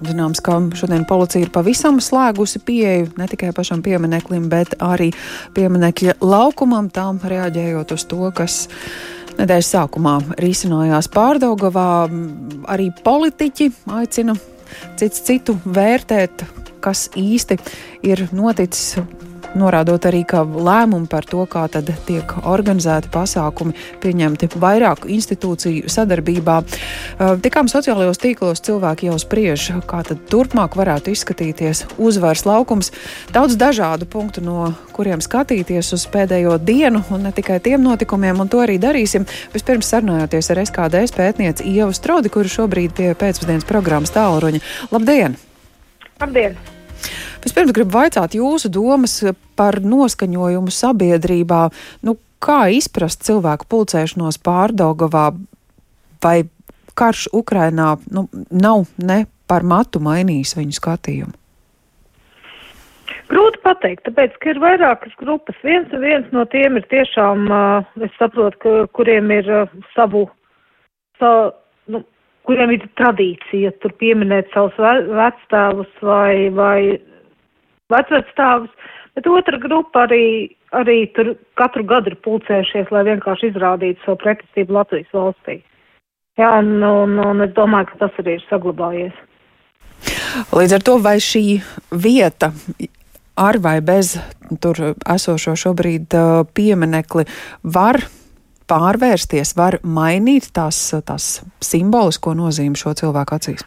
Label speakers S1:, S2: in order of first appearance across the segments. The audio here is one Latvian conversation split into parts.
S1: Zināms, ka šodien policija ir pavisam slēgusi pieeju ne tikai pašam piemineklim, bet arī pieminekļa laukumam, tām reaģējot uz to, kas nedēļas sākumā risinājās pārdaugavā. Arī politiķi aicina cits citu vērtēt, kas īsti ir noticis norādot arī, ka lēmumi par to, kā tad tiek organizēti pasākumi, pieņemti vairāku institūciju sadarbībā. Tikām sociālajos tīklos cilvēki jau spriež, kā tad turpmāk varētu izskatīties uzvaras laukums. Daudz dažādu punktu, no kuriem skatīties uz pēdējo dienu, un ne tikai tiem notikumiem, un to arī darīsim. Vispirms sarunājoties ar SKDS pētnieci Ievu Strodi, kuru šobrīd pie pēcpusdienas programmas tālruņa. Labdien!
S2: Labdien!
S1: Vispirms gribu vaicāt jūsu domas par noskaņojumu sabiedrībā. Nu, kā izprast cilvēku pulcēšanos pārdogavā vai karš Ukrainā nu, nav ne par matu mainījis viņu skatījumu?
S2: Grūti pateikt, tāpēc, ka ir vairākas grupas. Viens, viens no tiem ir tiešām, es saprotu, ka, kuriem ir savu, savu nu, kuriem ir tradīcija tur pieminēt savus vecstāvus vai, vai vecvectāvus, bet otra grupa arī, arī tur katru gadu ir pulcējušies, lai vienkārši izrādītu savu pretestību Latvijas valstī. Jā, un, un, un es domāju, ka tas arī ir saglabājies.
S1: Līdz ar to vai šī vieta ar vai bez tur esošo šobrīd uh, pieminekli var pārvērsties, var mainīt tās, tās simbolisko nozīmi šo cilvēku acīs?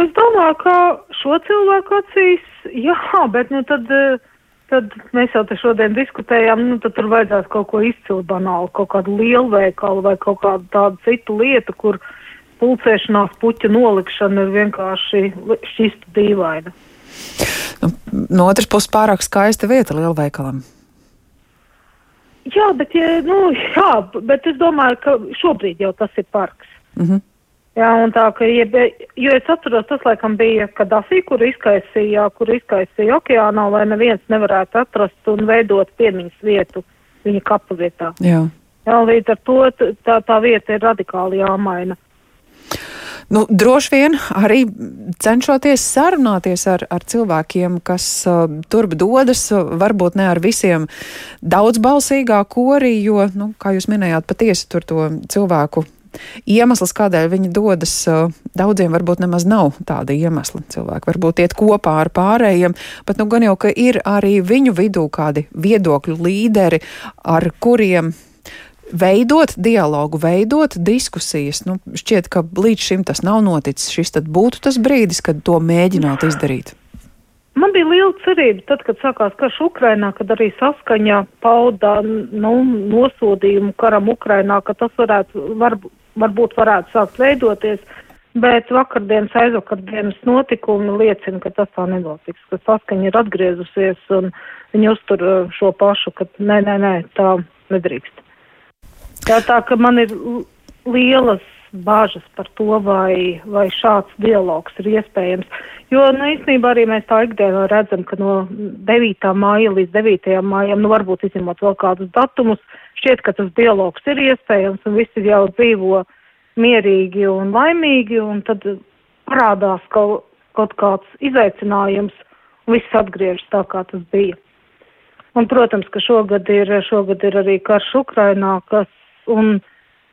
S2: Es domāju, ka šo cilvēku acīs, jā, bet nu tad, tad mēs jau te šodien diskutējām, nu tad tur vajadzētu kaut ko izcilt banālu, kaut kādu lielveikalu vai kaut kādu tādu citu lietu, kur pulcēšanās puķa nolikšana ir vienkārši šķista dīvaina.
S1: Nu, no otras puses pārāk skaista vieta lielveikalam.
S2: Jā, bet, ja, nu, jā, bet es domāju, ka šobrīd jau tas ir parks. Mm -hmm. Jā, un tā, ka, ja, jo es atceros, tas laikam bija Kadafī, kur izkaisīja, kur izkaisīja okeānā, lai neviens nevarētu atrast un veidot piemiņas vietu viņa kapu vietā.
S1: Jā.
S2: Jā, līdz ar to tā, tā vieta ir radikāli jāmaina.
S1: Nu, droši vien arī cenšoties sarunāties ar, ar cilvēkiem, kas uh, turp dodas, varbūt ne ar visiem daudzbalsīgā korī, jo, nu, kā jūs minējāt, patiesi tur to cilvēku Iemesls, kādēļ viņi dodas, daudziem varbūt nemaz nav tāda iemesla. Cilvēki varbūt iet kopā ar pārējiem, bet nu gan jau, ka ir arī viņu vidū kādi viedokļu līderi, ar kuriem veidot dialogu, veidot diskusijas. Nu, šķiet, ka līdz šim tas nav noticis. Šis tad būtu tas brīdis, kad to mēģināt izdarīt.
S2: Man bija liela cerība, tad, kad sākās karš Ukrainā, kad arī saskaņā pauda nu, nosodījumu karam Ukrainā, ka tas varētu, var, varbūt varētu sākt veidoties, bet vakardienas, aizvakardienas notikumi liecina, ka tas tā nenotiks, ka saskaņa ir atgriezusies un viņi uztur uh, šo pašu, ka nē, nē, nē, tā nedrīkst. Tā tā, ka man ir lielas bāžas par to, vai, vai šāds dialogs ir iespējams. Jo, nu, īstenībā arī mēs tā ikdienā redzam, ka no 9. māja līdz 9. mājam, nu, varbūt izņemot vēl kādus datumus, šķiet, ka tas dialogs ir iespējams un visi jau dzīvo mierīgi un laimīgi, un tad parādās kaut, kaut kāds izaicinājums, un viss atgriežas tā, kā tas bija. Un, protams, ka šogad ir, šogad ir arī karš Ukrainā, kas, un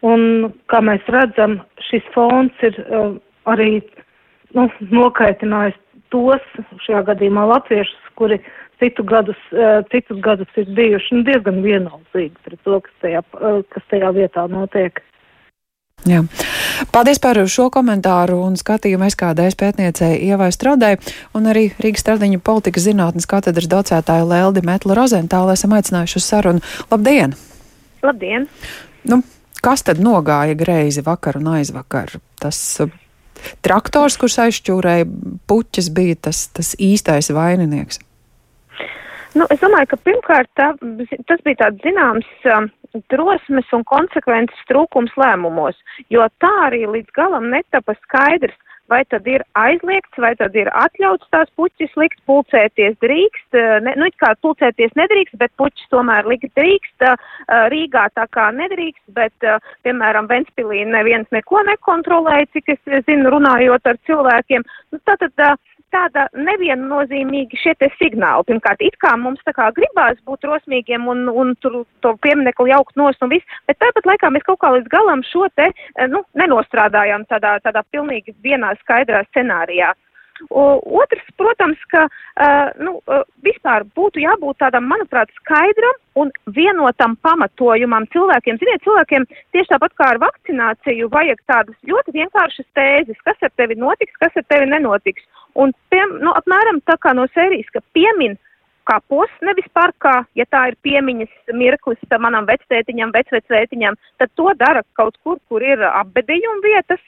S2: Un, kā mēs redzam, šis fons ir uh, arī nu, nokaitinājis tos, šajā gadījumā latviešus, kuri citu gadus, uh, citus gadus ir bijuši nu, diezgan vienaldzīgi pret to, kas tajā, uh, kas tajā vietā notiek.
S1: Jā. Paldies par šo komentāru un skatījumu SKDS pētniecei Ievai Stradai un arī Rīgas Stradiņu politikas zinātnes katedras docētāju Leldi Metlu Rozentālu esam aicinājuši uz sarunu. Labdien!
S3: Labdien!
S1: Nu, Kas tad nogāja greizi vakar un aizvakar? Tas uh, traktors, kurš aizšķūrēja puķis, bija tas, tas īstais vaininieks.
S3: Nu, es domāju, ka pirmkārt tā, tas bija tāds zināms um, drosmes un konsekvences trūkums lēmumos, jo tā arī līdz galam netapa skaidrs, vai tad ir aizliegts, vai tad ir atļauts tās puķis likt, pulcēties drīkst, uh, ne, nu, kā pulcēties nedrīkst, bet puķis tomēr likt drīkst, uh, Rīgā tā kā nedrīkst, bet, uh, piemēram, Ventspilī neviens neko nekontrolēja, cik es zinu, runājot ar cilvēkiem. Nu, tātad, tāda neviennozīmīgi šie te signāli. Pirmkārt, it kā mums tā kā gribās būt drosmīgiem un, un tur to pieminekli jaukt nos un viss, bet tāpat laikā mēs kaut kā līdz galam šo te, eh, nu, nenostrādājām tādā, tādā pilnīgi vienā skaidrā scenārijā. O, otrs, protams, ka uh, nu, uh, vispār būtu jābūt tādam, manuprāt, skaidram un vienotam pamatojumam cilvēkiem. Ziniet, cilvēkiem tieši tāpat kā ar vakcināciju vajag tādas ļoti vienkāršas tēzes, kas ar tevi notiks, kas ar tevi nenotiks. Un, piem, nu, apmēram tā kā no sērijas, ka piemin kā posts, nevis parkā, ja tā ir piemiņas mirklis manam vectētiņam, vecvecētiņam, tad to dara kaut kur, kur ir apbedījuma vietas.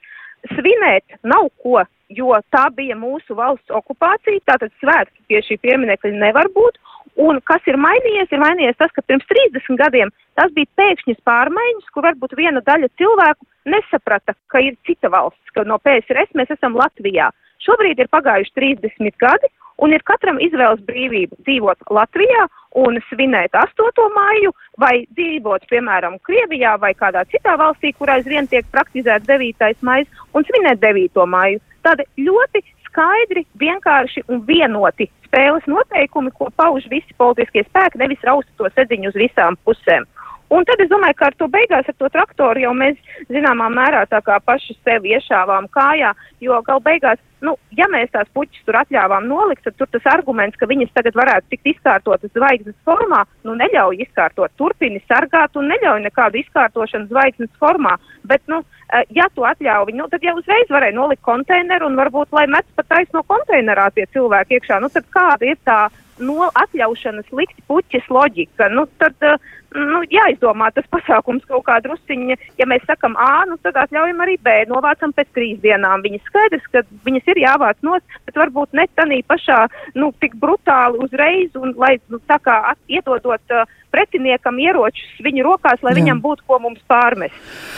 S3: Svinēt nav ko, jo tā bija mūsu valsts okupācija, tātad svētki pie šī pieminekļa nevar būt. Un kas ir mainījies? Ir mainījies tas, ka pirms 30 gadiem tas bija pēkšņas pārmaiņas, kur varbūt viena daļa cilvēku nesaprata, ka ir cita valsts, ka no PSRS mēs esam Latvijā. Šobrīd ir pagājuši 30 gadi, un ir katram izvēles brīvība dzīvot Latvijā un svinēt 8. māju, vai dzīvot, piemēram, Krievijā vai kādā citā valstī, kur aizvien tiek praktizēts 9. maija, un svinēt 9. māju tādi ļoti skaidri, vienkārši un vienoti spēles noteikumi, ko pauž visi politiskie spēki, nevis rausta to sedziņu uz visām pusēm. Un tad es domāju, ka ar to beigās, ar to traktoru jau mēs zināmā mērā tā kā paši sevi iešāvām kājā, jo gal beigās, nu, ja mēs tās puķis tur atļāvām nolikt, tad tur tas arguments, ka viņas tagad varētu tikt izkārtotas zvaigznes formā, nu, neļauj izkārtot, turpini sargāt un neļauj nekādu izkārtošanu zvaigznes formā. Bet, nu, eh, ja tu atļauj nu, tad jau uzreiz varēja nolikt konteineru un varbūt, lai met pat taisno konteinerā tie cilvēki iekšā. Nu, tad kāda ir tā no atļaušanas likt puķis loģika? Nu, tad, uh, nu, jāizdomā tas pasākums kaut kā drusciņa. Ja mēs sakam A, nu, tad atļaujam arī B. Novācam pēc trīs dienām. Viņas skaidrs, ka viņas ir jāvāc nos, bet varbūt ne tanī pašā, nu, tik brutāli uzreiz un lai, nu, tā kā iedodot uh, pretiniekam ieročus viņu rokās, lai Jā. viņam būtu ko mums pārmest.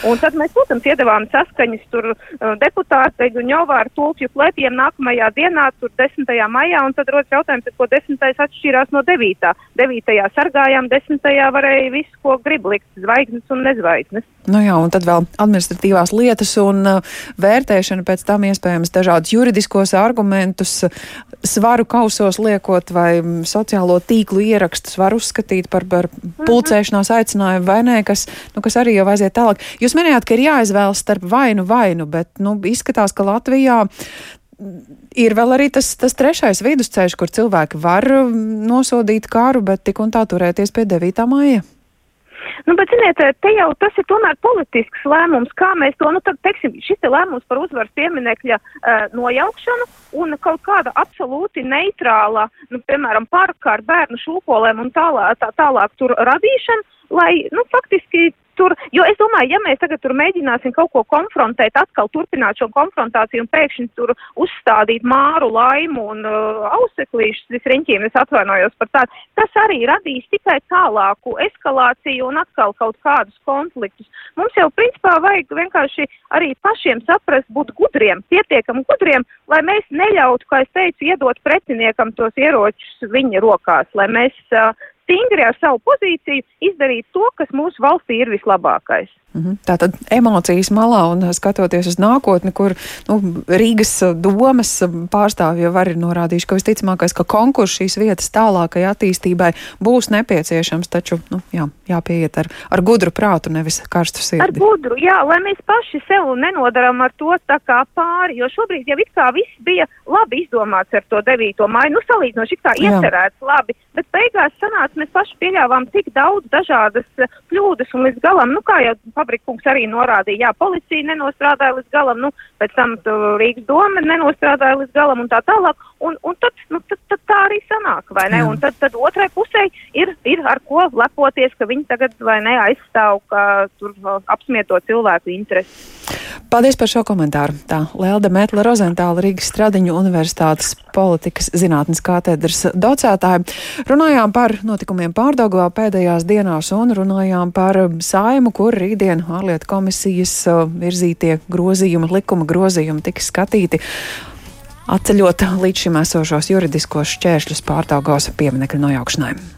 S3: Un tad mēs, protams, iedavām saskaņas tur uh, deputāte Guņovā ar tulpju plēpiem nākamajā dienā, tur 10. maijā, un tad rodas jautājums, ko 10. atšķīrās no 9. 9. sargājām, 10. varēja visu, ko grib likt, zvaigznes un nezvaigznes.
S1: Nu jā, un tad vēl administratīvās lietas un uh, vērtēšana pēc tam iespējams dažādus juridiskos argumentus, svaru kausos liekot vai sociālo tīklu ierakstus var uzskatīt par, par pulcēšanās aicinājumu vai nē, kas, nu, kas arī jau aiziet tālāk. Jūs minējāt, ka ir jāizvēlas starp vainu vainu, bet, nu, izskatās, ka Latvijā ir vēl arī tas, tas trešais vidusceļš, kur cilvēki var um, nosodīt kāru, bet tik un tā turēties pie 9. māja.
S3: Nu, bet, ziniet, te jau tas ir tomēr politisks lēmums, kā mēs to, nu, tad, teiksim, šis te lēmums par uzvaras pieminekļa uh, nojaukšanu un kaut kāda absolūti neitrāla, nu, piemēram, parka ar bērnu šūpolēm un tālāk, tā, tālāk tur radīšana, lai, nu, faktiski tur, jo es domāju, ja mēs tagad tur mēģināsim kaut ko konfrontēt, atkal turpināt šo konfrontāciju un pēkšņi tur uzstādīt māru laimu un uh, auseklīšus visriņķiem, es atvainojos par tādu, tas arī radīs tikai tālāku eskalāciju un atkal kaut kādus konfliktus. Mums jau principā vajag vienkārši arī pašiem saprast, būt gudriem, pietiekami gudriem, lai mēs neļautu, kā es teicu, iedot pretiniekam tos ieročus viņa rokās, lai mēs uh, stingri ar savu pozīciju izdarīt to, kas mūsu valstī ir vislabākais.
S1: Mhm. Tātad emocijas malā un skatoties uz nākotni, kur nu, Rīgas domas pārstāvji jau arī norādījuši, ka visticamākais, ka konkurss šīs vietas tālākai attīstībai būs nepieciešams, taču nu, jā, jāpieiet ar, ar gudru prātu, nevis karstu sirdi.
S3: Ar gudru, jā, lai mēs paši sev nenodaram ar to tā kā pāri, jo šobrīd jau it kā viss bija labi izdomāts ar to 9. māju, nu salīdzinoši it kā iecerēts labi, bet beigās sanāca, mēs paši pieļāvām tik daudz dažādas kļūdas un līdz galam, nu kā jau Fabrikungs arī norādīja, jā, policija nenostrādāja līdz galam, nu, pēc tam Rīgas doma nenostrādāja līdz galam un tā tālāk, un, un tad, arī sanāk, vai ne? Jā. Un tad, tad otrai pusē ir, ir ar ko lepoties, ka viņi tagad, vai ne, aizstāv, ka tur apsmieto cilvēku interesi.
S1: Paldies par šo komentāru. Tā Lelde Metla Rozentāla Rīgas Stradiņu Universitātes politikas zinātnes katedras docētāja. Runājām par notikumiem pārdaugā pēdējās dienās un runājām par saimu, kur rītdien ārlietu komisijas uh, virzītie grozījumi, likuma grozījumi tiks skatīti. Atceļot līdz šim esošos juridiskos šķēršļus pārdaugās pieminekļu nojaukšanai.